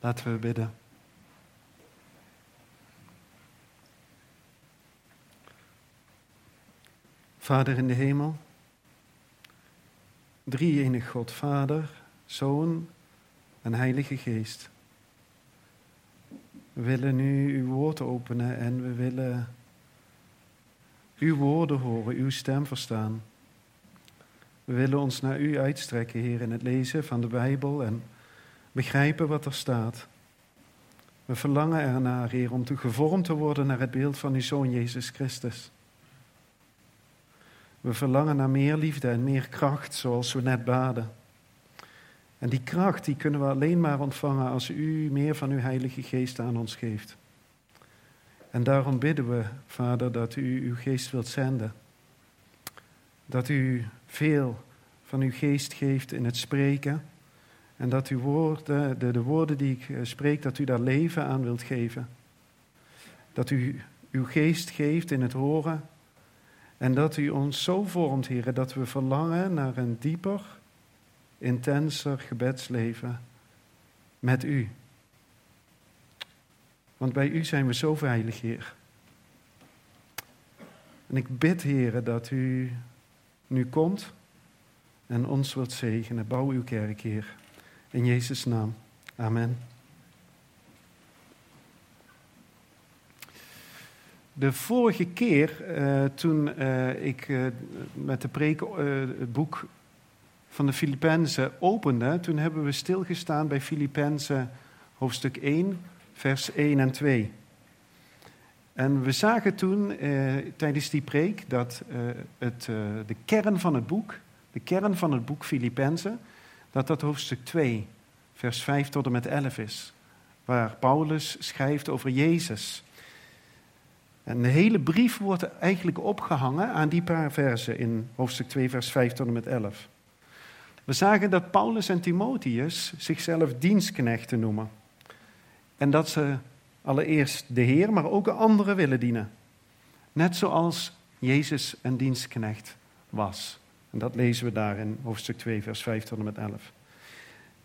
Laten we bidden. Vader in de hemel, drie enig God, Vader, Zoon en Heilige Geest. We willen nu uw woord openen en we willen uw woorden horen, uw stem verstaan. We willen ons naar u uitstrekken, Heer, in het lezen van de Bijbel en begrijpen wat er staat. We verlangen ernaar, Heer, om te gevormd te worden naar het beeld van uw Zoon Jezus Christus. We verlangen naar meer liefde en meer kracht, zoals we net baden. En die kracht die kunnen we alleen maar ontvangen als u meer van uw Heilige Geest aan ons geeft. En daarom bidden we, Vader, dat u uw geest wilt zenden. Dat u veel van uw geest geeft in het spreken. En dat uw woorden, de, de woorden die ik eh, spreek, dat u daar leven aan wilt geven. Dat u uw geest geeft in het horen. En dat u ons zo vormt, heren, dat we verlangen naar een dieper, intenser gebedsleven met u. Want bij u zijn we zo veilig, Heer. En ik bid, Heer, dat u nu komt en ons wilt zegenen. Bouw uw kerk, Heer. In Jezus' naam. Amen. De vorige keer, uh, toen uh, ik uh, met de preek het boek van de Filippenzen opende, toen hebben we stilgestaan bij Filippenzen hoofdstuk 1, vers 1 en 2. En we zagen toen tijdens die preek dat het, de kern van het boek, de kern van het boek Filippenzen, dat dat hoofdstuk 2, vers 5 tot en met 11 is. Waar Paulus schrijft over Jezus. En de hele brief wordt eigenlijk opgehangen aan die paar versen in hoofdstuk 2, vers 5 tot en met 11. We zagen dat Paulus en Timotheus zichzelf dienstknechten noemen. En dat ze allereerst de Heer, maar ook anderen willen dienen. Net zoals Jezus een dienstknecht was. En dat lezen we daar in hoofdstuk 2, vers 5 tot en met 11.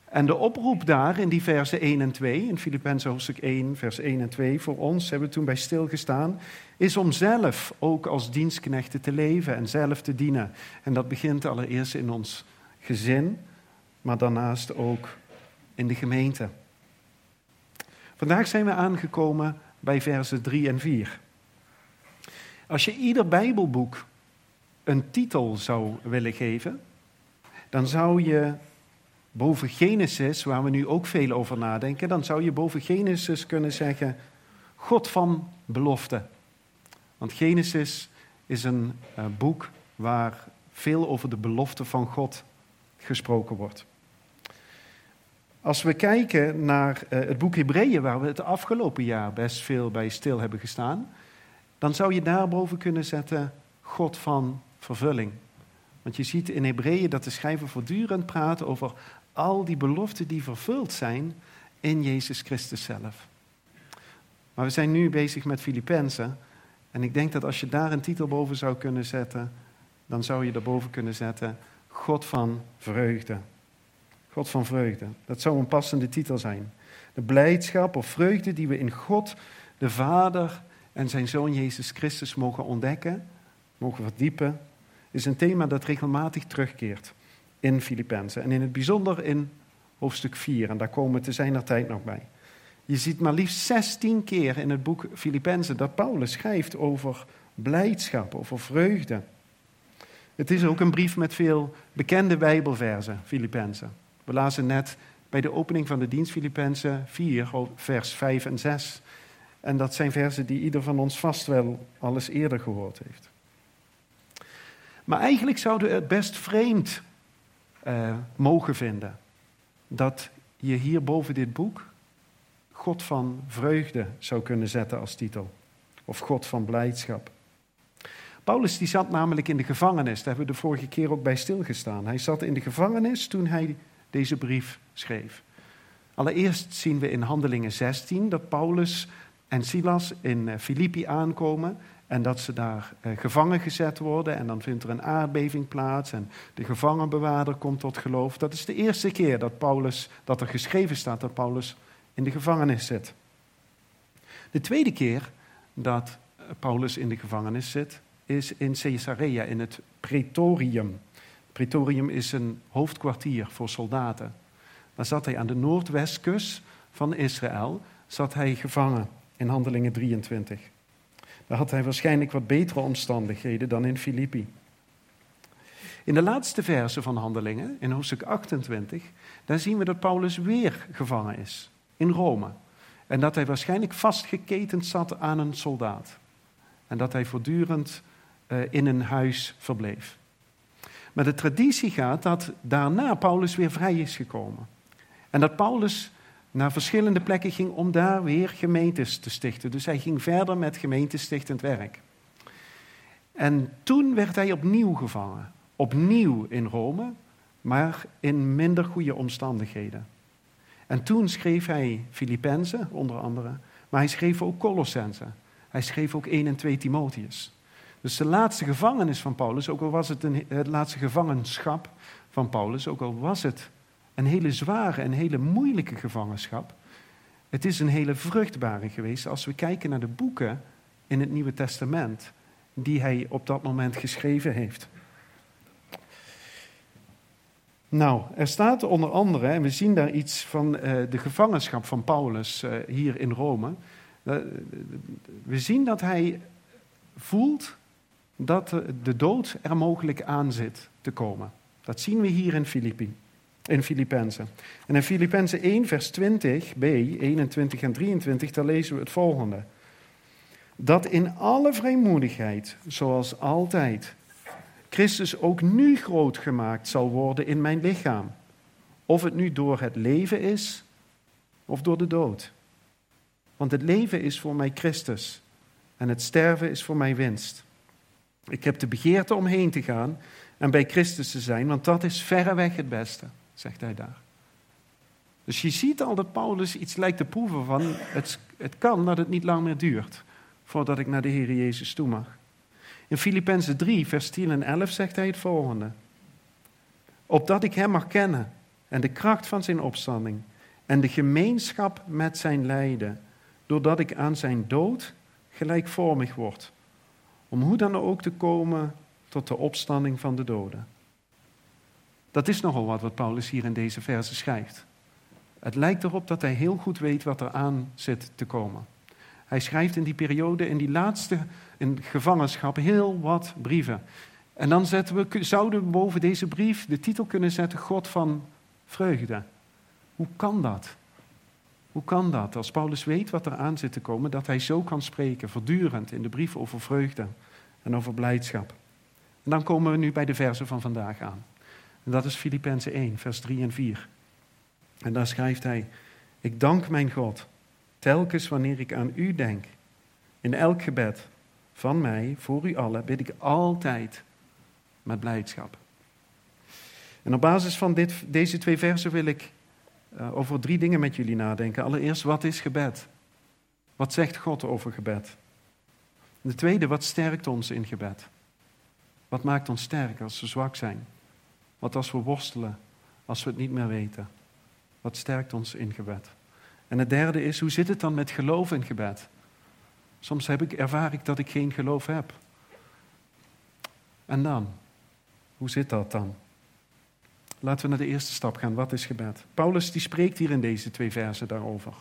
En de oproep daar in die versen 1 en 2, in Filippenzen hoofdstuk 1, vers 1 en 2, voor ons, hebben we toen bij stilgestaan, is om zelf ook als dienstknechten te leven en zelf te dienen. En dat begint allereerst in ons gezin, maar daarnaast ook in de gemeente. Vandaag zijn we aangekomen bij versen 3 en 4. Als je ieder Bijbelboek een titel zou willen geven, dan zou je boven Genesis, waar we nu ook veel over nadenken, dan zou je boven Genesis kunnen zeggen God van belofte. Want Genesis is een uh, boek waar veel over de belofte van God gesproken wordt. Als we kijken naar uh, het boek Hebreeën, waar we het afgelopen jaar best veel bij stil hebben gestaan, dan zou je daarboven kunnen zetten God van vervulling. Want je ziet in Hebreeën dat de schrijver voortdurend praat over al die beloften die vervuld zijn in Jezus Christus zelf. Maar we zijn nu bezig met Filippenzen. En ik denk dat als je daar een titel boven zou kunnen zetten, dan zou je daarboven kunnen zetten God van vreugde. God van vreugde. Dat zou een passende titel zijn. De blijdschap of vreugde die we in God, de Vader en zijn Zoon Jezus Christus mogen ontdekken, mogen verdiepen, is een thema dat regelmatig terugkeert in Filippenzen. En in het bijzonder in hoofdstuk 4. En daar komen we te zijn tijd nog bij. Je ziet maar liefst 16 keer in het boek Filippenzen dat Paulus schrijft over blijdschap, over vreugde. Het is ook een brief met veel bekende Bijbelversen, Filippenzen. We lazen net bij de opening van de dienst Filippenzen 4, vers 5 en 6. En dat zijn versen die ieder van ons vast wel alles eerder gehoord heeft. Maar eigenlijk zouden we het best vreemd uh, mogen vinden. Dat je hier boven dit boek God van vreugde zou kunnen zetten als titel. Of God van blijdschap. Paulus die zat namelijk in de gevangenis. Daar hebben we de vorige keer ook bij stilgestaan. Hij zat in de gevangenis toen hij deze brief schreef. Allereerst zien we in Handelingen 16 dat Paulus en Silas in eh, Filippi aankomen en dat ze daar eh, gevangen gezet worden en dan vindt er een aardbeving plaats en de gevangenbewaarder komt tot geloof. Dat is de eerste keer dat Paulus, dat er geschreven staat dat Paulus in de gevangenis zit. De tweede keer dat Paulus in de gevangenis zit, is in Caesarea, in het Praetorium. Praetorium is een hoofdkwartier voor soldaten. Daar zat hij aan de noordwestkust van Israël, zat hij gevangen in Handelingen 23. Daar had hij waarschijnlijk wat betere omstandigheden dan in Filippi. In de laatste verse van Handelingen, in hoofdstuk 28, daar zien we dat Paulus weer gevangen is in Rome. En dat hij waarschijnlijk vastgeketend zat aan een soldaat. En dat hij voortdurend uh, in een huis verbleef. Maar de traditie gaat dat daarna Paulus weer vrij is gekomen. En dat Paulus naar verschillende plekken ging om daar weer gemeentes te stichten. Dus hij ging verder met gemeentestichtend werk. En toen werd hij opnieuw gevangen. Opnieuw in Rome, maar in minder goede omstandigheden. En toen schreef hij Filippenzen, onder andere, maar hij schreef ook Colossense. Hij schreef ook 1 en 2 Timotheus. Dus de laatste gevangenis van Paulus, ook al was het een, het laatste gevangenschap van Paulus, ook al was het een hele zware en hele moeilijke gevangenschap, het is een hele vruchtbare geweest als we kijken naar de boeken in het Nieuwe Testament die hij op dat moment geschreven heeft. Nou, er staat onder andere, en we zien daar iets van uh, de gevangenschap van Paulus uh, hier in Rome. Uh, we zien dat hij voelt dat de dood er mogelijk aan zit te komen. Dat zien we hier in Filippi, in Filippenzen. En in Filippenzen 1, vers 20b, 21 en 23, daar lezen we het volgende. Dat in alle vrijmoedigheid, zoals altijd, Christus ook nu groot gemaakt zal worden in mijn lichaam. Of het nu door het leven is of door de dood. Want het leven is voor mij Christus en het sterven is voor mij winst. Ik heb de begeerte om heen te gaan en bij Christus te zijn, want dat is verreweg het beste, zegt hij daar. Dus je ziet al dat Paulus iets lijkt te proeven van, het, het kan dat het niet lang meer duurt voordat ik naar de Heer Jezus toe mag. In Filippenzen 3, vers 10 en 11 zegt hij het volgende. Opdat ik hem mag kennen en de kracht van zijn opstanding en de gemeenschap met zijn lijden, doordat ik aan zijn dood gelijkvormig word, om hoe dan ook te komen tot de opstanding van de doden. Dat is nogal wat wat Paulus hier in deze verse schrijft. Het lijkt erop dat hij heel goed weet wat er aan zit te komen. Hij schrijft in die periode, in die laatste in gevangenschap, heel wat brieven. En dan zetten we, zouden we boven deze brief de titel kunnen zetten: God van vreugde. Hoe kan dat? Hoe kan dat, als Paulus weet wat er aan zit te komen, dat hij zo kan spreken, voortdurend in de brief over vreugde en over blijdschap? En dan komen we nu bij de versen van vandaag aan. En dat is Filippenzen 1, vers 3 en 4. En daar schrijft hij: Ik dank mijn God Telkens wanneer ik aan u denk, in elk gebed van mij voor u allen, bid ik altijd met blijdschap. En op basis van dit, deze twee versen wil ik uh, over drie dingen met jullie nadenken. Allereerst, wat is gebed? Wat zegt God over gebed? de tweede, wat sterkt ons in gebed? Wat maakt ons sterk als we zwak zijn? Wat als we worstelen, als we het niet meer weten? Wat sterkt ons in gebed? En het derde is, hoe zit het dan met geloof in gebed? Soms heb ik, ervaar ik dat ik geen geloof heb. En dan? Hoe zit dat dan? Laten we naar de eerste stap gaan. Wat is gebed? Paulus die spreekt hier in deze twee versen daarover.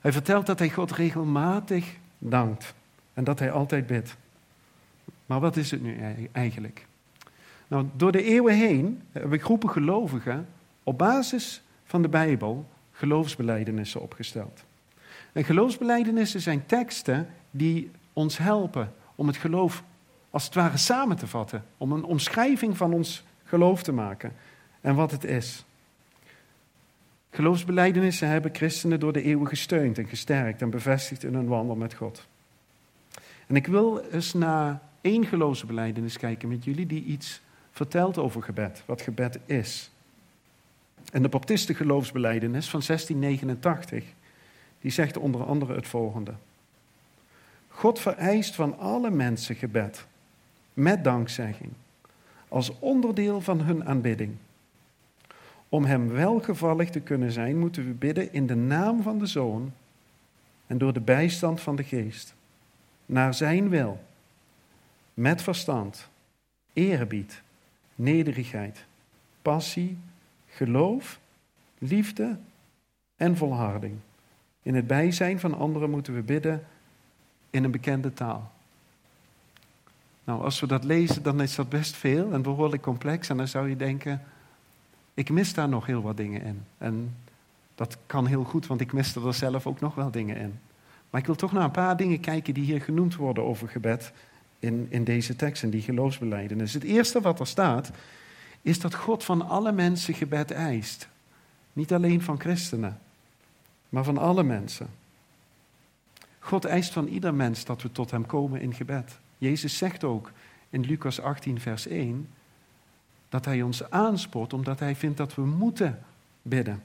Hij vertelt dat hij God regelmatig dankt en dat hij altijd bidt. Maar wat is het nu eigenlijk? Nou, door de eeuwen heen hebben groepen gelovigen op basis van de Bijbel geloofsbelijdenissen opgesteld. En geloofsbelijdenissen zijn teksten die ons helpen om het geloof als het ware samen te vatten, om een omschrijving van ons geloof te maken en wat het is. Geloofsbelijdenissen hebben christenen door de eeuwen gesteund en gesterkt en bevestigd in hun wandel met God. En ik wil eens naar één geloofsbeleidenis kijken met jullie die iets vertelt over gebed, wat gebed is. En de Baptiste geloofsbeleidenis van 1689, die zegt onder andere het volgende. God vereist van alle mensen gebed, met dankzegging, als onderdeel van hun aanbidding. Om hem welgevallig te kunnen zijn, moeten we bidden in de naam van de Zoon en door de bijstand van de Geest. Naar zijn wil, met verstand, eerbied, nederigheid, passie, geloof, liefde en volharding. In het bijzijn van anderen moeten we bidden in een bekende taal. Nou, als we dat lezen, dan is dat best veel en behoorlijk complex. En dan zou je denken, ik mis daar nog heel wat dingen in. En dat kan heel goed, want ik miste er zelf ook nog wel dingen in. Maar ik wil toch naar een paar dingen kijken die hier genoemd worden over gebed in, in deze tekst en die geloofsbelijdenis. Het eerste wat er staat, is dat God van alle mensen gebed eist. Niet alleen van christenen, maar van alle mensen. God eist van ieder mens dat we tot Hem komen in gebed. Jezus zegt ook in Lucas 18, vers 1, dat Hij ons aanspoort omdat Hij vindt dat we moeten bidden.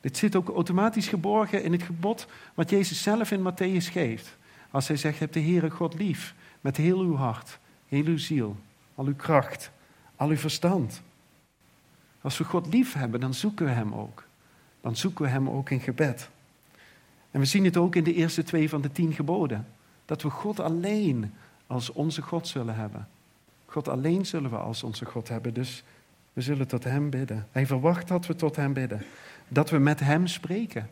Dit zit ook automatisch geborgen in het gebod wat Jezus zelf in Matthäus geeft. Als Hij zegt, heb de Heere God lief met heel uw hart, heel uw ziel, al uw kracht, al uw verstand. Als we God lief hebben, dan zoeken we Hem ook. Dan zoeken we Hem ook in gebed. En we zien het ook in de eerste twee van de tien geboden. Dat we God alleen als onze God zullen hebben. God alleen zullen we als onze God hebben. Dus we zullen tot Hem bidden. Hij verwacht dat we tot Hem bidden. Dat we met Hem spreken.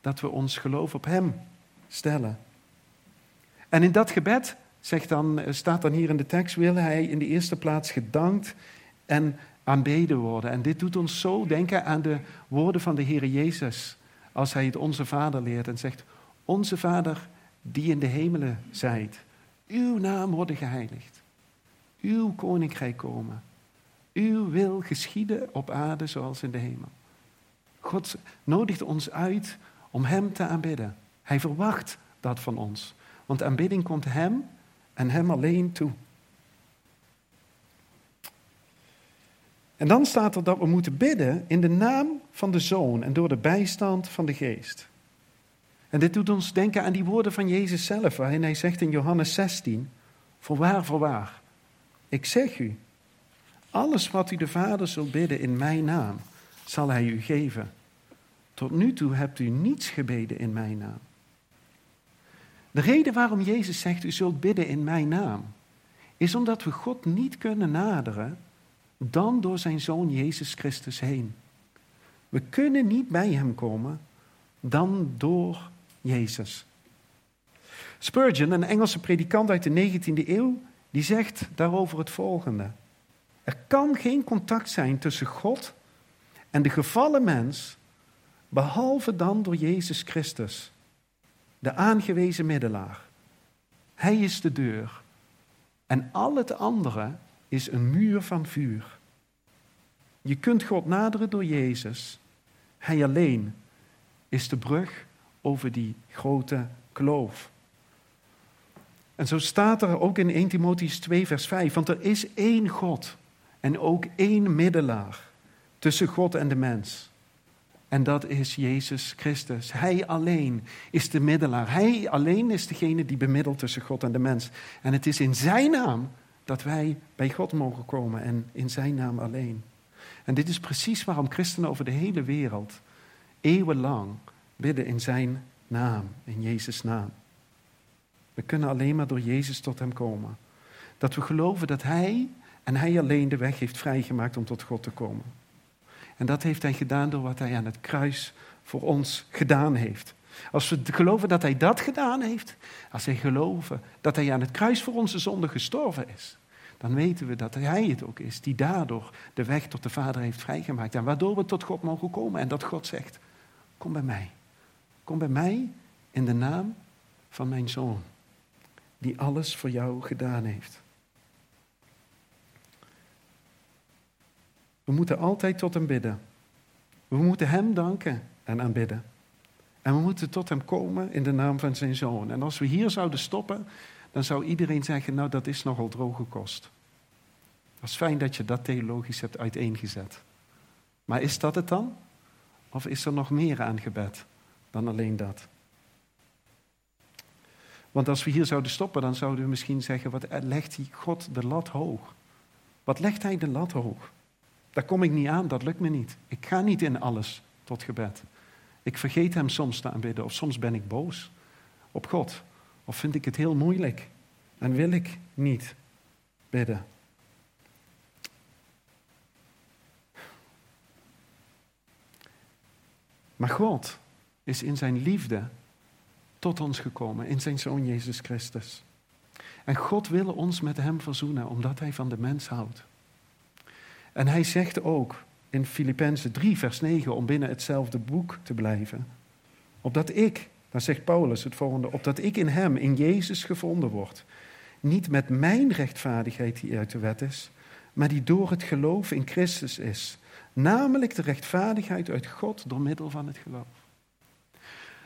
Dat we ons geloof op Hem stellen. En in dat gebed zegt dan, staat dan hier in de tekst, wil Hij in de eerste plaats gedankt en aanbeden worden. En dit doet ons zo denken aan de woorden van de Heer Jezus. Als Hij het Onze Vader leert en zegt, Onze Vader die in de hemelen zijt. Uw naam worden geheiligd. Uw koninkrijk komen. Uw wil geschieden op aarde zoals in de hemel. God nodigt ons uit om Hem te aanbidden. Hij verwacht dat van ons. Want aanbidding komt Hem en Hem alleen toe. En dan staat er dat we moeten bidden in de naam van de Zoon en door de bijstand van de Geest. En dit doet ons denken aan die woorden van Jezus zelf, waarin hij zegt in Johannes 16, voorwaar, voorwaar, ik zeg u, alles wat u de Vader zult bidden in mijn naam, zal hij u geven. Tot nu toe hebt u niets gebeden in mijn naam. De reden waarom Jezus zegt, u zult bidden in mijn naam, is omdat we God niet kunnen naderen dan door zijn Zoon Jezus Christus heen. We kunnen niet bij Hem komen dan door Jezus. Spurgeon, een Engelse predikant uit de 19e eeuw, die zegt daarover het volgende. Er kan geen contact zijn tussen God en de gevallen mens, behalve dan door Jezus Christus, de aangewezen middelaar. Hij is de deur en al het andere is een muur van vuur. Je kunt God naderen door Jezus. Hij alleen is de brug over die grote kloof. En zo staat er ook in 1 Timotheus 2, vers 5, want er is één God en ook één middelaar tussen God en de mens. En dat is Jezus Christus. Hij alleen is de middelaar. Hij alleen is degene die bemiddelt tussen God en de mens. En het is in Zijn naam dat wij bij God mogen komen en in Zijn naam alleen. En dit is precies waarom christenen over de hele wereld eeuwenlang bidden in Zijn naam, in Jezus' naam. We kunnen alleen maar door Jezus tot Hem komen. Dat we geloven dat Hij en Hij alleen de weg heeft vrijgemaakt om tot God te komen. En dat heeft Hij gedaan door wat Hij aan het kruis voor ons gedaan heeft. Als we geloven dat Hij dat gedaan heeft, als wij geloven dat Hij aan het kruis voor onze zonde gestorven is, dan weten we dat Hij het ook is die daardoor de weg tot de Vader heeft vrijgemaakt. En waardoor we tot God mogen komen. En dat God zegt, kom bij mij. Kom bij mij in de naam van mijn Zoon, die alles voor jou gedaan heeft. We moeten altijd tot Hem bidden. We moeten Hem danken en aanbidden. En we moeten tot Hem komen in de naam van Zijn Zoon. En als we hier zouden stoppen, dan zou iedereen zeggen, nou dat is nogal droge kost. Dat is fijn dat je dat theologisch hebt uiteengezet. Maar is dat het dan? Of is er nog meer aan gebed dan alleen dat? Want als we hier zouden stoppen, dan zouden we misschien zeggen, wat legt God de lat hoog? Wat legt hij de lat hoog? Daar kom ik niet aan, dat lukt me niet. Ik ga niet in alles tot gebed. Ik vergeet Hem soms te aanbidden, of soms ben ik boos op God. Of vind ik het heel moeilijk en wil ik niet bidden. Maar God is in zijn liefde tot ons gekomen, in zijn Zoon Jezus Christus. En God wil ons met Hem verzoenen, omdat Hij van de mens houdt. En Hij zegt ook in Filippenzen 3, vers 9, om binnen hetzelfde boek te blijven, opdat ik, dan zegt Paulus het volgende, opdat ik in Hem, in Jezus gevonden word, niet met mijn rechtvaardigheid die uit de wet is, maar die door het geloof in Christus is, namelijk de rechtvaardigheid uit God door middel van het geloof.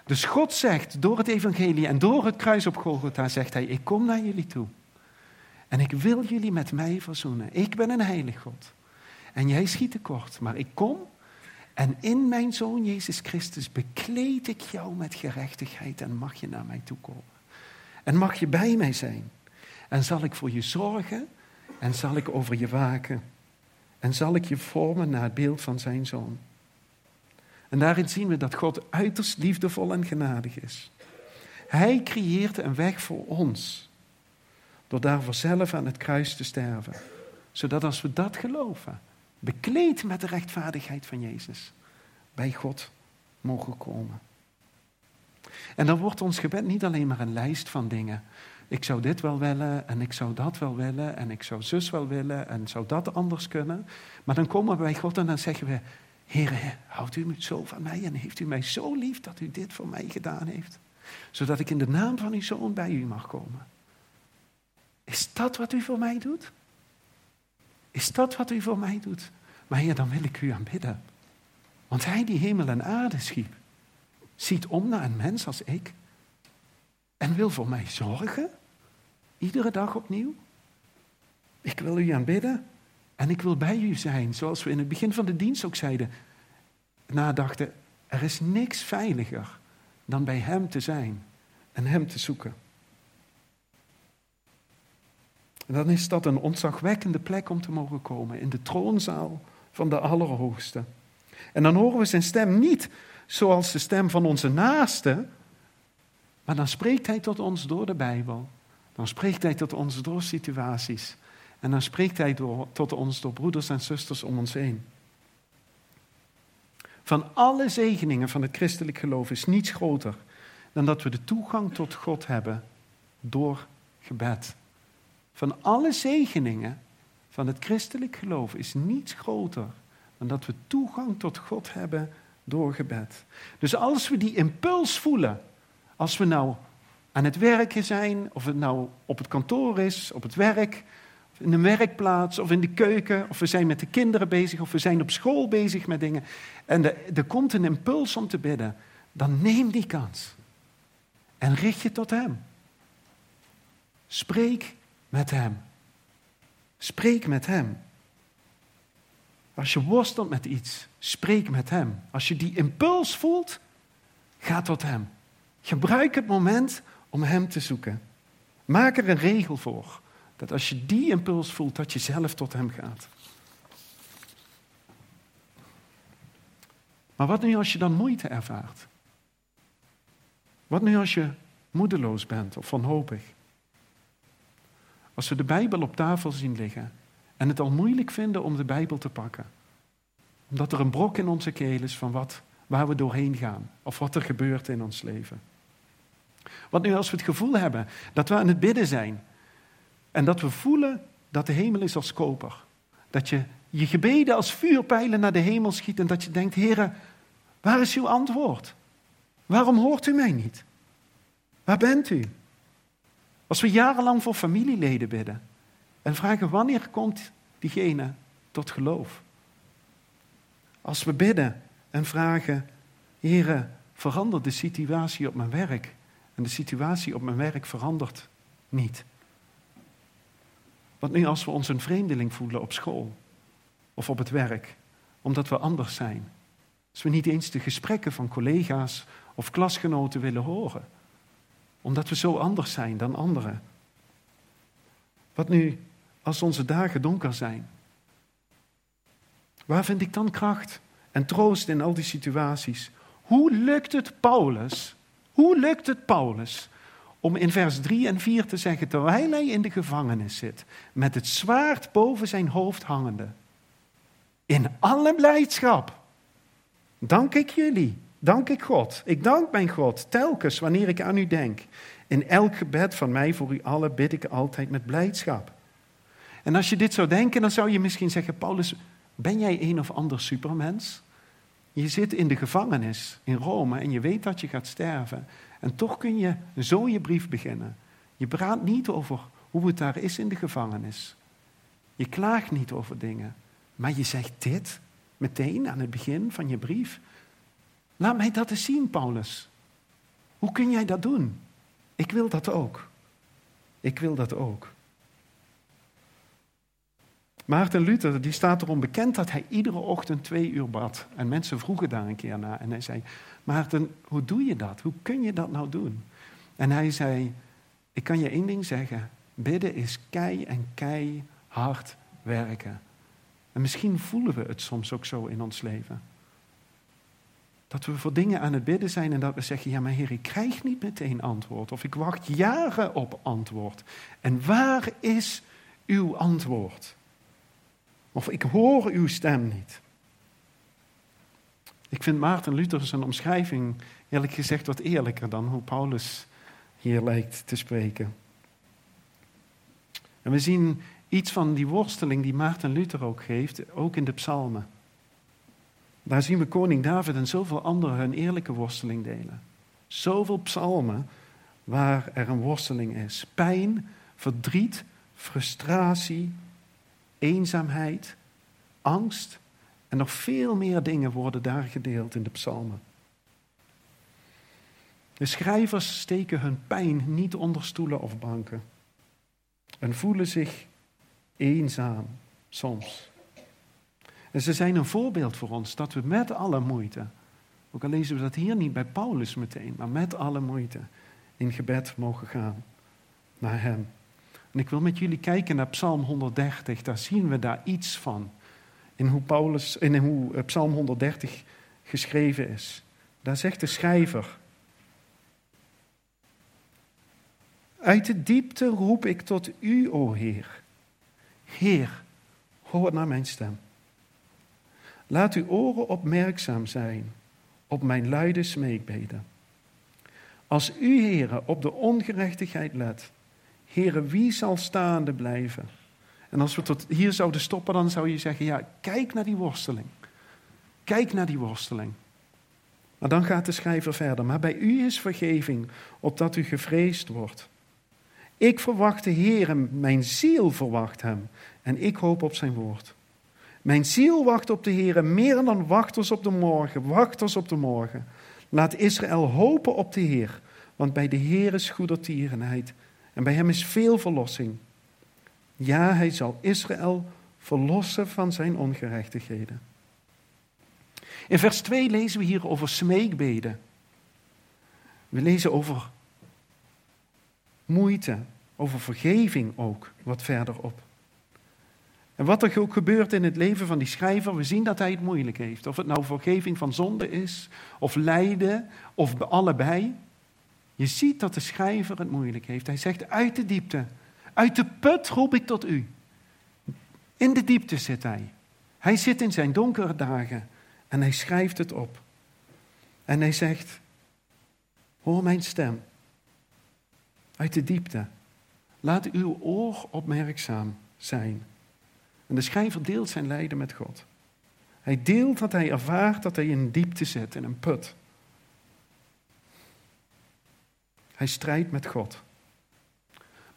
Dus God zegt door het evangelie en door het kruis op Golgotha, zegt hij, ik kom naar jullie toe. En ik wil jullie met mij verzoenen. Ik ben een heilig God. En jij schiet tekort, maar ik kom en in mijn Zoon Jezus Christus bekleed ik jou met gerechtigheid en mag je naar mij toe komen. En mag je bij mij zijn. En zal ik voor je zorgen en zal ik over je waken. En zal ik je vormen naar het beeld van zijn Zoon. En daarin zien we dat God uiterst liefdevol en genadig is. Hij creëert een weg voor ons. Door daarvoor zelf aan het kruis te sterven. Zodat als we dat geloven, bekleed met de rechtvaardigheid van Jezus, bij God mogen komen. En dan wordt ons gebed niet alleen maar een lijst van dingen. Ik zou dit wel willen en ik zou dat wel willen en ik zou zus wel willen en zou dat anders kunnen. Maar dan komen we bij God en dan zeggen we, Heer, houdt u zo van mij en heeft u mij zo lief dat u dit voor mij gedaan heeft? Zodat ik in de naam van uw zoon bij u mag komen. Is dat wat u voor mij doet? Is dat wat u voor mij doet? Maar Heer, dan wil ik u aanbidden. Want Hij die hemel en aarde schiep, ziet om naar een mens als ik en wil voor mij zorgen, iedere dag opnieuw. Ik wil u aanbidden en ik wil bij u zijn, zoals we in het begin van de dienst ook zeiden. Nadachten, er is niks veiliger dan bij Hem te zijn en Hem te zoeken. En dan is dat een ontzagwekkende plek om te mogen komen, in de troonzaal van de Allerhoogste. En dan horen we zijn stem niet zoals de stem van onze naaste, maar dan spreekt hij tot ons door de Bijbel. Dan spreekt hij tot ons door situaties. En dan spreekt hij tot ons door broeders en zusters om ons heen. Van alle zegeningen van het christelijk geloof is niets groter dan dat we de toegang tot God hebben door gebed. Van alle zegeningen van het christelijk geloof is niets groter dan dat we toegang tot God hebben door gebed. Dus als we die impuls voelen, als we nou aan het werken zijn, of het nou op het kantoor is, op het werk, in een werkplaats of in de keuken, of we zijn met de kinderen bezig, of we zijn op school bezig met dingen, en er komt een impuls om te bidden, dan neem die kans en richt je tot Hem. Spreek met Hem. Spreek met Hem. Als je worstelt met iets, spreek met Hem. Als je die impuls voelt, ga tot Hem. Gebruik het moment om Hem te zoeken. Maak er een regel voor. Dat als je die impuls voelt, dat je zelf tot Hem gaat. Maar wat nu als je dan moeite ervaart? Wat nu als je moedeloos bent of wanhopig? Als we de Bijbel op tafel zien liggen en het al moeilijk vinden om de Bijbel te pakken. Omdat er een brok in onze keel is van wat, waar we doorheen gaan of wat er gebeurt in ons leven. Wat nu als we het gevoel hebben dat we aan het bidden zijn en dat we voelen dat de hemel is als koper. Dat je je gebeden als vuurpijlen naar de hemel schiet en dat je denkt, heren, waar is uw antwoord? Waarom hoort u mij niet? Waar bent u? Als we jarenlang voor familieleden bidden en vragen wanneer komt diegene tot geloof? Als we bidden en vragen, heren, verander de situatie op mijn werk. En de situatie op mijn werk verandert niet. Wat nu als we ons een vreemdeling voelen op school of op het werk, omdat we anders zijn? Als we niet eens de gesprekken van collega's of klasgenoten willen horen, omdat we zo anders zijn dan anderen? Wat nu als onze dagen donker zijn? Waar vind ik dan kracht en troost in al die situaties? Hoe lukt het Paulus? Hoe lukt het Paulus om in vers 3 en 4 te zeggen, terwijl hij in de gevangenis zit, met het zwaard boven zijn hoofd hangende, in alle blijdschap, dank ik jullie, dank ik God, ik dank mijn God telkens wanneer ik aan u denk. In elk gebed van mij voor u allen bid ik altijd met blijdschap. En als je dit zou denken, dan zou je misschien zeggen, Paulus, ben jij een of ander supermens? Je zit in de gevangenis in Rome en je weet dat je gaat sterven. En toch kun je zo je brief beginnen. Je praat niet over hoe het daar is in de gevangenis. Je klaagt niet over dingen. Maar je zegt dit meteen aan het begin van je brief. Laat mij dat eens zien, Paulus. Hoe kun jij dat doen? Ik wil dat ook. Ik wil dat ook. Maarten Luther die staat erom bekend dat hij iedere ochtend twee uur bad. En mensen vroegen daar een keer naar. En hij zei, Maarten, hoe doe je dat? Hoe kun je dat nou doen? En hij zei, ik kan je één ding zeggen. Bidden is kei en kei hard werken. En misschien voelen we het soms ook zo in ons leven. Dat we voor dingen aan het bidden zijn en dat we zeggen, ja maar Heer, ik krijg niet meteen antwoord. Of ik wacht jaren op antwoord. En waar is uw antwoord? Of ik hoor uw stem niet. Ik vind Maarten Luther zijn omschrijving eerlijk gezegd wat eerlijker dan hoe Paulus hier lijkt te spreken. En we zien iets van die worsteling die Maarten Luther ook geeft, ook in de psalmen. Daar zien we koning David en zoveel anderen hun eerlijke worsteling delen. Zoveel psalmen waar er een worsteling is. Pijn, verdriet, frustratie, eenzaamheid, angst en nog veel meer dingen worden daar gedeeld in de psalmen. De schrijvers steken hun pijn niet onder stoelen of banken en voelen zich eenzaam soms. En ze zijn een voorbeeld voor ons dat we met alle moeite, ook al lezen we dat hier niet bij Paulus meteen, maar met alle moeite in gebed mogen gaan naar Hem. En ik wil met jullie kijken naar Psalm 130. Daar zien we daar iets van. In hoe, Paulus, in hoe eh, Psalm 130 geschreven is. Daar zegt de schrijver. Uit de diepte roep ik tot u, o Heer. Heer, hoor naar mijn stem. Laat uw oren opmerkzaam zijn op mijn luide smeekbeden. Als u, Heere, op de ongerechtigheid let, Heren, wie zal staande blijven? En als we tot hier zouden stoppen, dan zou je zeggen, ja, kijk naar die worsteling. Kijk naar die worsteling. Maar dan gaat de schrijver verder. Maar bij u is vergeving, opdat u gevreesd wordt. Ik verwacht de Heer, mijn ziel verwacht hem. En ik hoop op zijn woord. Mijn ziel wacht op de Heer, meer dan wachters op de morgen, wachters op de morgen. Laat Israël hopen op de Heer, want bij de Heer is goedertierenheid en bij hem is veel verlossing. Ja, hij zal Israël verlossen van zijn ongerechtigheden. In vers 2 lezen we hier over smeekbeden. We lezen over moeite, over vergeving ook, wat verderop. En wat er ook gebeurt in het leven van die schrijver, we zien dat hij het moeilijk heeft. Of het nou vergeving van zonde is, of lijden, of allebei. Je ziet dat de schrijver het moeilijk heeft. Hij zegt uit de diepte, uit de put roep ik tot u. In de diepte zit hij. Hij zit in zijn donkere dagen en hij schrijft het op. En hij zegt, hoor mijn stem. Uit de diepte. Laat uw oor opmerkzaam zijn. En de schrijver deelt zijn lijden met God. Hij deelt dat hij ervaart dat hij in diepte zit, in een put. Hij strijdt met God.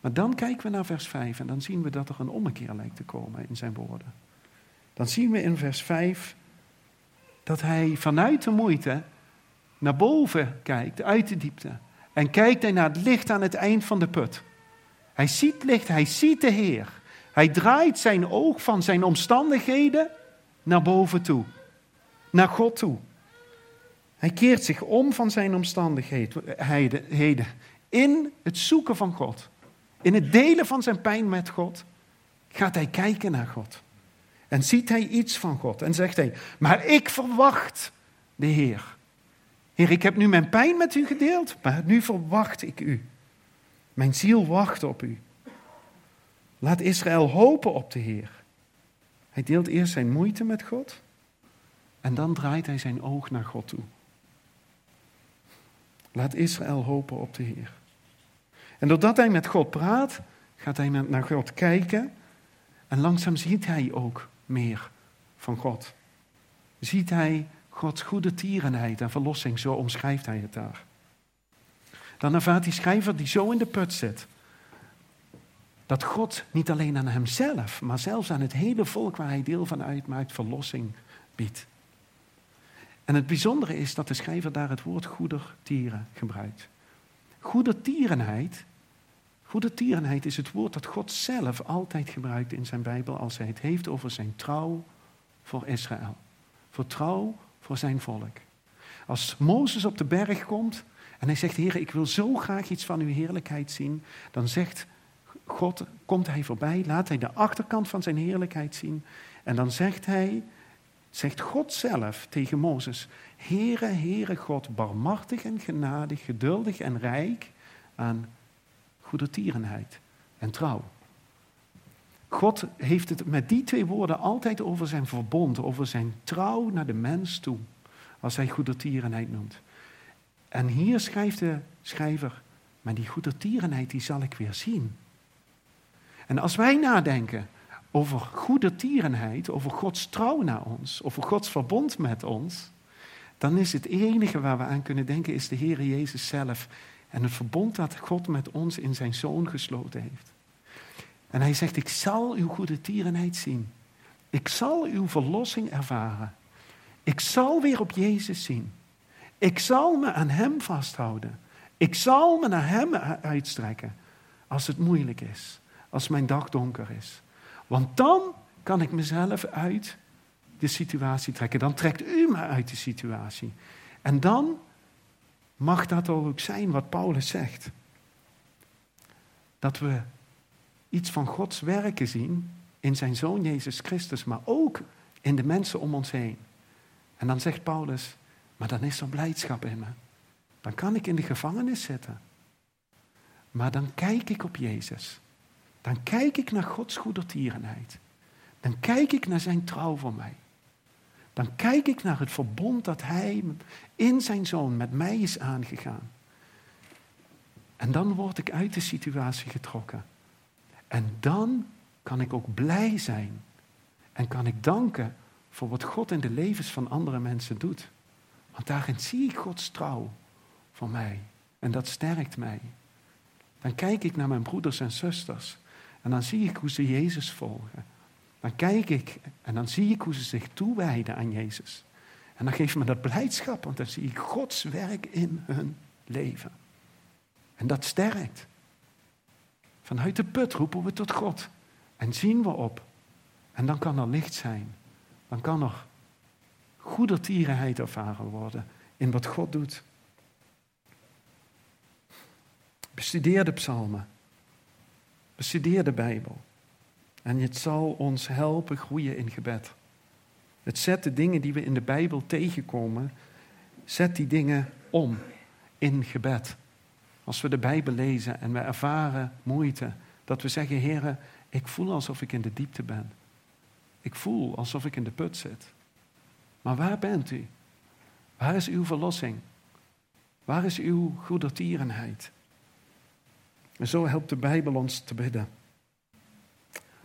Maar dan kijken we naar vers 5 en dan zien we dat er een ommekeer lijkt te komen in zijn woorden. Dan zien we in vers 5 dat hij vanuit de moeite naar boven kijkt, uit de diepte. En kijkt hij naar het licht aan het eind van de put. Hij ziet licht, hij ziet de Heer. Hij draait zijn oog van zijn omstandigheden naar boven toe, naar God toe. Hij keert zich om van zijn omstandigheden. In het zoeken van God, in het delen van zijn pijn met God, gaat hij kijken naar God. En ziet hij iets van God en zegt hij, maar ik verwacht de Heer. Heer, ik heb nu mijn pijn met u gedeeld, maar nu verwacht ik u. Mijn ziel wacht op u. Laat Israël hopen op de Heer. Hij deelt eerst zijn moeite met God en dan draait hij zijn oog naar God toe. Laat Israël hopen op de Heer. En doordat hij met God praat, gaat hij naar God kijken en langzaam ziet hij ook meer van God. Ziet hij Gods goede tierenheid en verlossing, zo omschrijft hij het daar. Dan ervaart die schrijver die zo in de put zit, dat God niet alleen aan hemzelf, maar zelfs aan het hele volk waar hij deel van uitmaakt, verlossing biedt. En het bijzondere is dat de schrijver daar het woord goedertieren gebruikt. Goedertierenheid, goedertierenheid is het woord dat God zelf altijd gebruikt in zijn Bijbel als hij het heeft over zijn trouw voor Israël. Voor trouw voor zijn volk. Als Mozes op de berg komt en hij zegt, Heer, ik wil zo graag iets van uw heerlijkheid zien, dan zegt God, komt hij voorbij, laat hij de achterkant van zijn heerlijkheid zien en dan zegt hij, zegt God zelf tegen Mozes, Heere, Heere God, barmhartig en genadig, geduldig en rijk aan goedertierenheid en trouw. God heeft het met die twee woorden altijd over zijn verbond, over zijn trouw naar de mens toe, als hij goedertierenheid noemt. En hier schrijft de schrijver, maar die goedertierenheid die zal ik weer zien. En als wij nadenken over goedertierenheid, over Gods trouw naar ons, over Gods verbond met ons, dan is het enige waar we aan kunnen denken, is de Heer Jezus zelf en het verbond dat God met ons in zijn Zoon gesloten heeft. En hij zegt, ik zal uw goede tierenheid zien. Ik zal uw verlossing ervaren. Ik zal weer op Jezus zien. Ik zal me aan Hem vasthouden. Ik zal me naar Hem uitstrekken als het moeilijk is, als mijn dag donker is. Want dan kan ik mezelf uit de situatie trekken. Dan trekt u me uit de situatie. En dan mag dat ook zijn wat Paulus zegt. Dat we iets van Gods werken zien in zijn zoon Jezus Christus, maar ook in de mensen om ons heen. En dan zegt Paulus, maar dan is er blijdschap in me. Dan kan ik in de gevangenis zitten. Maar dan kijk ik op Jezus. Dan kijk ik naar Gods goedertierenheid. Dan kijk ik naar zijn trouw voor mij. Dan kijk ik naar het verbond dat Hij in zijn zoon met mij is aangegaan. En dan word ik uit de situatie getrokken. En dan kan ik ook blij zijn. En kan ik danken voor wat God in de levens van andere mensen doet. Want daarin zie ik Gods trouw voor mij. En dat sterkt mij. Dan kijk ik naar mijn broeders en zusters. En dan zie ik hoe ze Jezus volgen. Dan kijk ik en dan zie ik hoe ze zich toewijden aan Jezus. En dan geeft me dat blijdschap, want dan zie ik Gods werk in hun leven. En dat sterkt. Vanuit de put roepen we tot God en zien we op. En dan kan er licht zijn. Dan kan er goedertierenheid ervaren worden in wat God doet. Bestudeer de psalmen. Bestudeer de Bijbel. En het zal ons helpen groeien in gebed. Het zet de dingen die we in de Bijbel tegenkomen, zet die dingen om in gebed. Als we de Bijbel lezen en we ervaren moeite, dat we zeggen, Heer, ik voel alsof ik in de diepte ben. Ik voel alsof ik in de put zit. Maar waar bent u? Waar is uw verlossing? Waar is uw goedertierenheid? En zo helpt de Bijbel ons te bidden.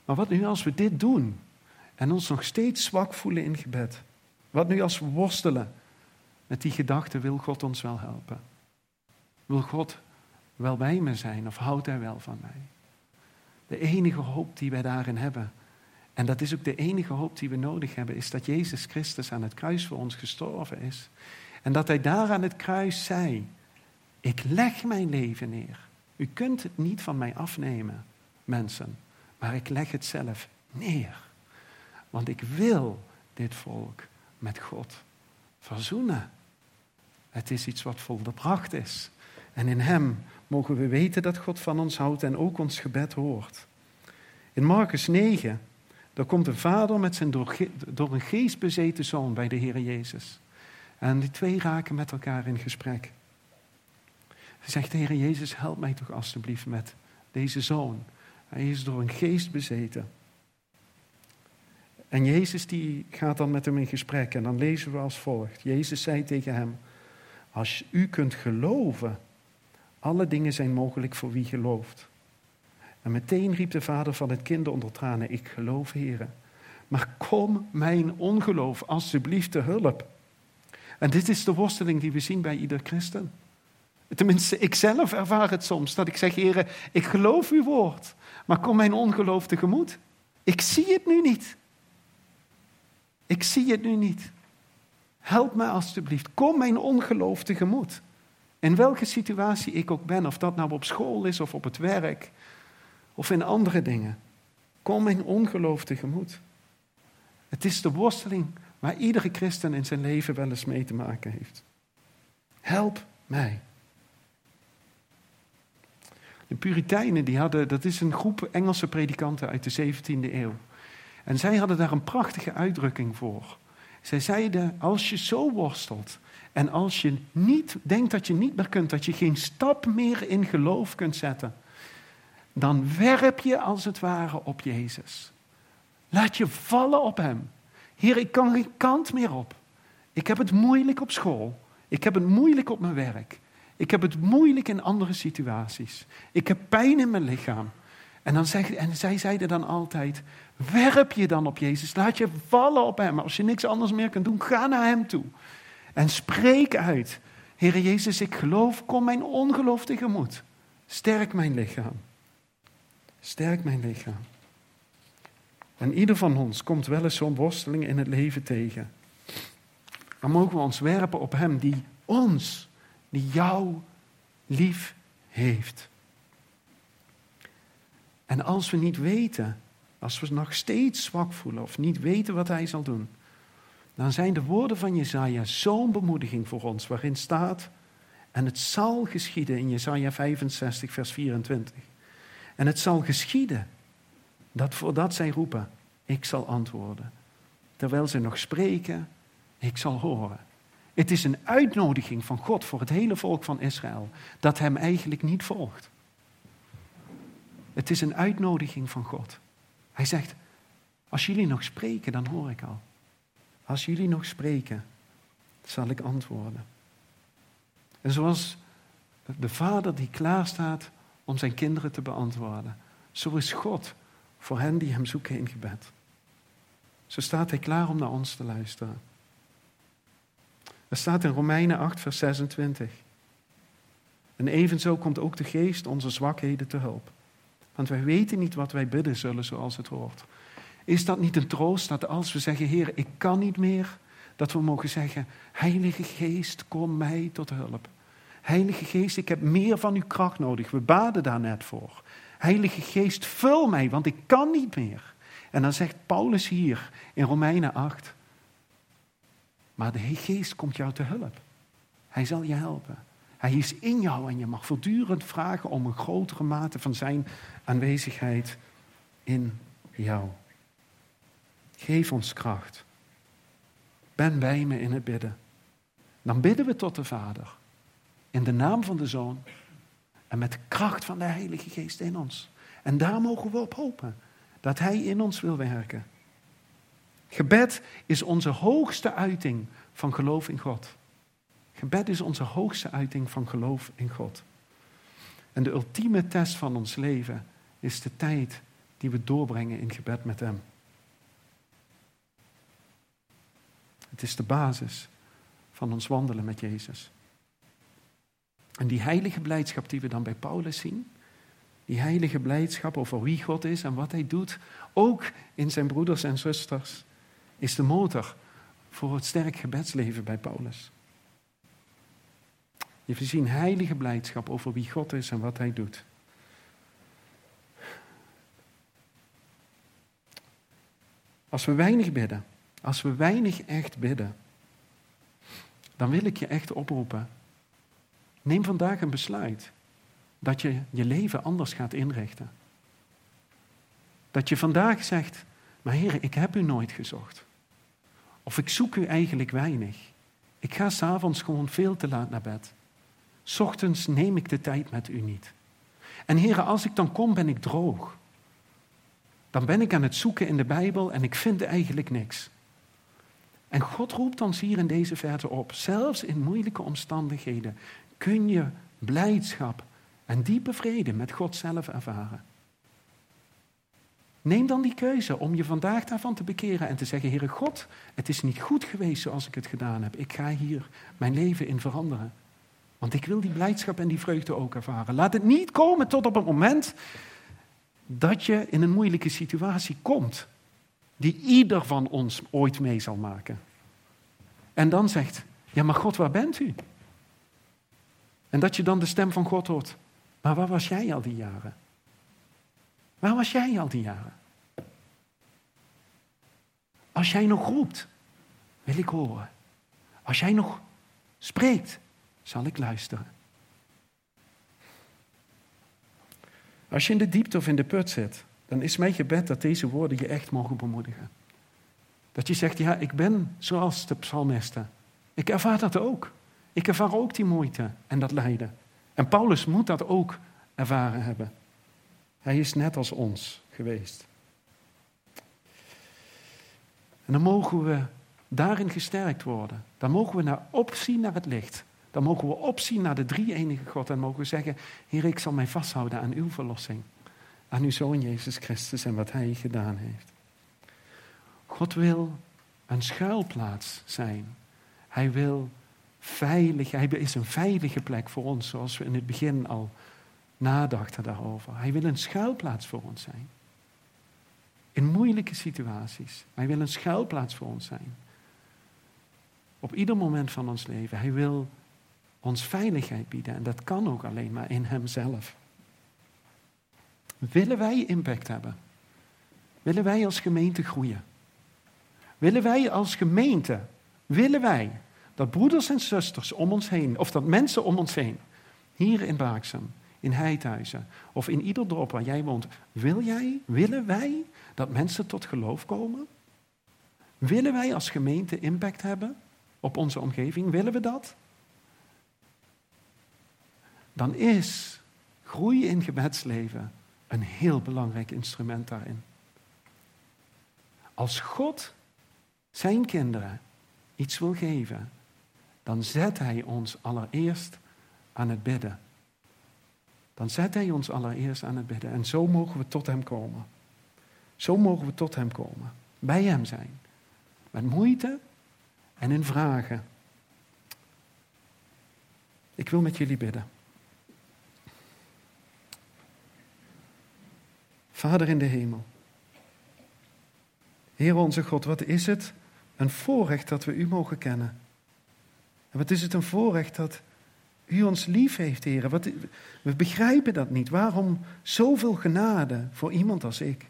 Maar wat nu als we dit doen en ons nog steeds zwak voelen in gebed? Wat nu als we worstelen met die gedachte, wil God ons wel helpen? Wil God wel bij me zijn of houdt Hij wel van mij? De enige hoop die wij daarin hebben, en dat is ook de enige hoop die we nodig hebben, is dat Jezus Christus aan het kruis voor ons gestorven is. En dat Hij daar aan het kruis zei, ik leg mijn leven neer. U kunt het niet van mij afnemen, mensen, maar ik leg het zelf neer. Want ik wil dit volk met God verzoenen. Het is iets wat volbracht is. En in Hem mogen we weten dat God van ons houdt en ook ons gebed hoort. In Marcus 9, Dan komt de vader met zijn door, door een geest bezeten zoon bij de Heer Jezus. En die twee raken met elkaar in gesprek. Hij zegt, Heer Jezus, help mij toch alstublieft met deze zoon. Hij is door een geest bezeten. En Jezus die gaat dan met hem in gesprek en dan lezen we als volgt. Jezus zei tegen hem, als u kunt geloven, alle dingen zijn mogelijk voor wie gelooft. En meteen riep de vader van het kind onder tranen, ik geloof, heren. Maar kom mijn ongeloof alsjeblieft te hulp. En dit is de worsteling die we zien bij ieder christen. Tenminste, ik zelf ervaar het soms, dat ik zeg, heren, ik geloof uw woord, maar kom mijn ongeloof tegemoet. Ik zie het nu niet. Ik zie het nu niet. Help mij alstublieft. Kom mijn ongeloof tegemoet. In welke situatie ik ook ben, of dat nou op school is of op het werk of in andere dingen. Kom mijn ongeloof tegemoet. Het is de worsteling waar iedere christen in zijn leven wel eens mee te maken heeft. Help mij. De Puritijnen, die hadden, dat is een groep Engelse predikanten uit de 17e eeuw. En zij hadden daar een prachtige uitdrukking voor. Zij zeiden, als je zo worstelt en als je niet denkt dat je niet meer kunt, dat je geen stap meer in geloof kunt zetten, dan werp je als het ware op Jezus. Laat je vallen op Hem. Heer, ik kan geen kant meer op. Ik heb het moeilijk op school. Ik heb het moeilijk op mijn werk. Ik heb het moeilijk in andere situaties. Ik heb pijn in mijn lichaam. En, dan zeg, en zij zeiden dan altijd: werp je dan op Jezus. Laat je vallen op Hem. Als je niks anders meer kunt doen, ga naar Hem toe. En spreek uit: Heer Jezus, ik geloof, kom mijn ongeloof tegemoet. Sterk mijn lichaam. Sterk mijn lichaam. En ieder van ons komt wel eens zo'n worsteling in het leven tegen. Dan mogen we ons werpen op Hem die ons, die jou lief heeft. En als we niet weten, als we nog steeds zwak voelen of niet weten wat Hij zal doen, dan zijn de woorden van Jezaja zo'n bemoediging voor ons, waarin staat, en het zal geschieden in Jezaja 65, vers 24. En het zal geschieden dat voordat zij roepen, ik zal antwoorden. Terwijl ze nog spreken, ik zal horen. Het is een uitnodiging van God voor het hele volk van Israël dat hem eigenlijk niet volgt. Het is een uitnodiging van God. Hij zegt, als jullie nog spreken, dan hoor ik al. Als jullie nog spreken, zal ik antwoorden. En zoals de vader die klaarstaat om zijn kinderen te beantwoorden, zo is God voor hen die hem zoeken in gebed. Zo staat hij klaar om naar ons te luisteren. Er staat in Romeinen 8, vers 26. En evenzo komt ook de geest onze zwakheden te hulp. Want wij weten niet wat wij bidden zullen zoals het hoort. Is dat niet een troost dat als we zeggen, Heer, ik kan niet meer, dat we mogen zeggen, Heilige Geest, kom mij tot hulp. Heilige Geest, ik heb meer van uw kracht nodig. We baden daar net voor. Heilige Geest, vul mij, want ik kan niet meer. En dan zegt Paulus hier in Romeinen 8, maar de Geest komt jou te hulp. Hij zal je helpen. Hij is in jou en je mag voortdurend vragen om een grotere mate van zijn aanwezigheid in jou. Geef ons kracht. Ben bij me in het bidden. Dan bidden we tot de Vader. In de naam van de Zoon. En met de kracht van de Heilige Geest in ons. En daar mogen we op hopen. Dat Hij in ons wil werken. Gebed is onze hoogste uiting van geloof in God. Gebed is onze hoogste uiting van geloof in God. En de ultieme test van ons leven is de tijd die we doorbrengen in gebed met Hem. Het is de basis van ons wandelen met Jezus. En die heilige blijdschap die we dan bij Paulus zien, die heilige blijdschap over wie God is en wat Hij doet, ook in zijn broeders en zusters, is de motor voor het sterk gebedsleven bij Paulus. Je zien heilige blijdschap over wie God is en wat Hij doet. Als we weinig bidden, als we weinig echt bidden, dan wil ik je echt oproepen. Neem vandaag een besluit dat je je leven anders gaat inrichten. Dat je vandaag zegt, Maar Heer, ik heb u nooit gezocht. Of ik zoek u eigenlijk weinig. Ik ga s'avonds gewoon veel te laat naar bed. Ochtends neem ik de tijd met u niet. En heren, als ik dan kom, ben ik droog. Dan ben ik aan het zoeken in de Bijbel en ik vind eigenlijk niks. En God roept ons hier in deze verte op. Zelfs in moeilijke omstandigheden kun je blijdschap en diepe vrede met God zelf ervaren. Neem dan die keuze om je vandaag daarvan te bekeren en te zeggen: Heere God, het is niet goed geweest zoals ik het gedaan heb. Ik ga hier mijn leven in veranderen. Want ik wil die blijdschap en die vreugde ook ervaren. Laat het niet komen tot op het moment dat je in een moeilijke situatie komt, die ieder van ons ooit mee zal maken. En dan zegt, ja maar God, waar bent u? En dat je dan de stem van God hoort, maar waar was jij al die jaren? Waar was jij al die jaren? Als jij nog roept, wil ik horen. Als jij nog spreekt, zal ik luisteren. Als je in de diepte of in de put zit, dan is mijn gebed dat deze woorden je echt mogen bemoedigen. Dat je zegt, ja, ik ben zoals de psalmisten. Ik ervaar dat ook. Ik ervaar ook die moeite en dat lijden. En Paulus moet dat ook ervaren hebben. Hij is net als ons geweest. En dan mogen we daarin gesterkt worden. Dan mogen we naar opzien naar het licht. Dan mogen we opzien naar de drie-enige God en mogen we zeggen, Heer, ik zal mij vasthouden aan uw verlossing. Aan uw Zoon Jezus Christus en wat Hij gedaan heeft. God wil een schuilplaats zijn. Hij wil veilig, hij is een veilige plek voor ons, zoals we in het begin al nadachten daarover. Hij wil een schuilplaats voor ons zijn. In moeilijke situaties. Hij wil een schuilplaats voor ons zijn. Op ieder moment van ons leven. Hij wil ons veiligheid bieden. En dat kan ook alleen maar in Hemzelf. Willen wij impact hebben? Willen wij als gemeente groeien? Willen wij als gemeente, willen wij dat broeders en zusters om ons heen, of dat mensen om ons heen, hier in Baaksem, in Heidhuizen of in ieder dorp waar jij woont, wil jij, willen wij dat mensen tot geloof komen? Willen wij als gemeente impact hebben op onze omgeving? Willen we dat? Dan is groei in gebedsleven een heel belangrijk instrument daarin. Als God zijn kinderen iets wil geven, dan zet Hij ons allereerst aan het bidden. Dan zet Hij ons allereerst aan het bidden. En zo mogen we tot Hem komen. Zo mogen we tot Hem komen. Bij Hem zijn. Met moeite en in vragen. Ik wil met jullie bidden. Vader in de hemel. Heer onze God, wat is het een voorrecht dat we U mogen kennen. En wat is het een voorrecht dat U ons lief heeft, Heer. Wat, we begrijpen dat niet. Waarom zoveel genade voor iemand als ik?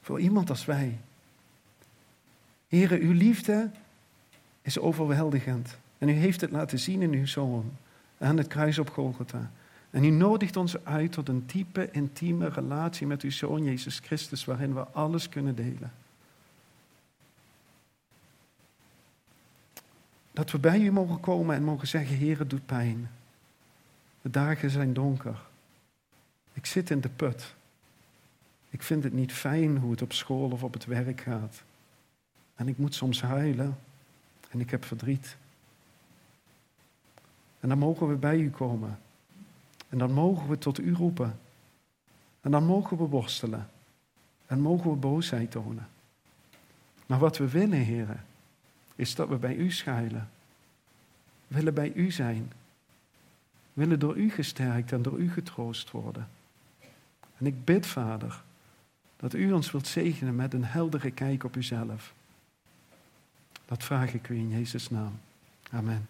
Voor iemand als wij? Heere, uw liefde is overweldigend. En u heeft het laten zien in uw zoon aan het kruis op Golgotha. En u nodigt ons uit tot een diepe, intieme relatie met uw zoon Jezus Christus, waarin we alles kunnen delen. Dat we bij u mogen komen en mogen zeggen, Heer, het doet pijn. De dagen zijn donker. Ik zit in de put. Ik vind het niet fijn hoe het op school of op het werk gaat. En ik moet soms huilen. En ik heb verdriet. En dan mogen we bij u komen. En dan mogen we tot u roepen. En dan mogen we worstelen. En mogen we boosheid tonen. Maar wat we willen, heren, is dat we bij u schuilen. We willen bij u zijn. We willen door u gesterkt en door u getroost worden. En ik bid, Vader, dat u ons wilt zegenen met een heldere kijk op uzelf. Dat vraag ik u in Jezus' naam. Amen.